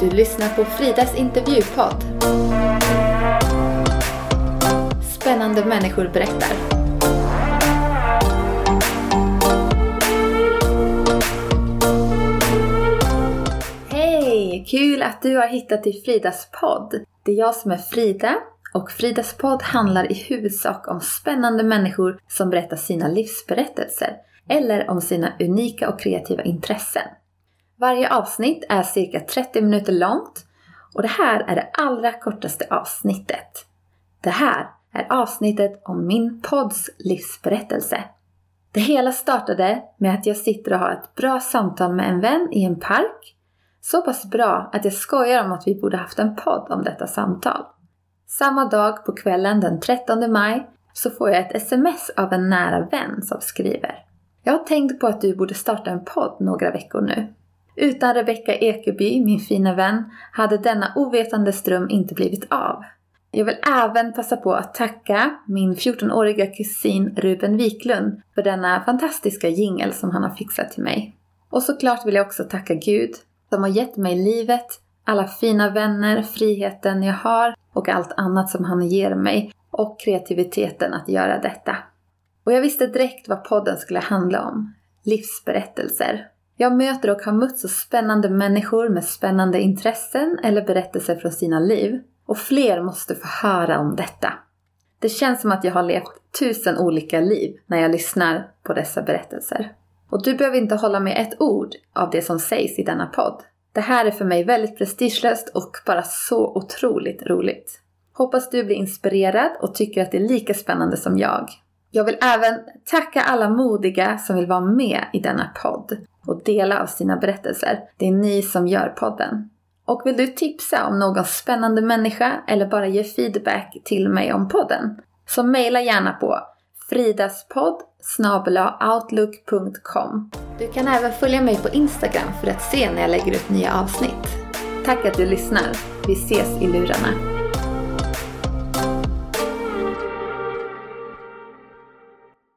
Du lyssnar på Fridas intervjupodd. Spännande människor berättar. Hej! Kul att du har hittat till Fridas podd. Det är jag som är Frida och Fridas podd handlar i huvudsak om spännande människor som berättar sina livsberättelser eller om sina unika och kreativa intressen. Varje avsnitt är cirka 30 minuter långt och det här är det allra kortaste avsnittet. Det här är avsnittet om min podds livsberättelse. Det hela startade med att jag sitter och har ett bra samtal med en vän i en park. Så pass bra att jag skojar om att vi borde haft en podd om detta samtal. Samma dag på kvällen den 13 maj så får jag ett sms av en nära vän som skriver. Jag har tänkt på att du borde starta en podd några veckor nu. Utan Rebecka Ekeby, min fina vän, hade denna ovetande ström inte blivit av. Jag vill även passa på att tacka min 14-åriga kusin Ruben Wiklund för denna fantastiska jingel som han har fixat till mig. Och såklart vill jag också tacka Gud som har gett mig livet, alla fina vänner, friheten jag har och allt annat som han ger mig och kreativiteten att göra detta. Och jag visste direkt vad podden skulle handla om. Livsberättelser. Jag möter och har mött så spännande människor med spännande intressen eller berättelser från sina liv. Och fler måste få höra om detta. Det känns som att jag har levt tusen olika liv när jag lyssnar på dessa berättelser. Och du behöver inte hålla med ett ord av det som sägs i denna podd. Det här är för mig väldigt prestigelöst och bara så otroligt roligt. Hoppas du blir inspirerad och tycker att det är lika spännande som jag. Jag vill även tacka alla modiga som vill vara med i denna podd och dela av sina berättelser. Det är ni som gör podden. Och vill du tipsa om någon spännande människa eller bara ge feedback till mig om podden? Så mejla gärna på fridaspodd outlook.com Du kan även följa mig på Instagram för att se när jag lägger ut nya avsnitt. Tack att du lyssnar. Vi ses i lurarna.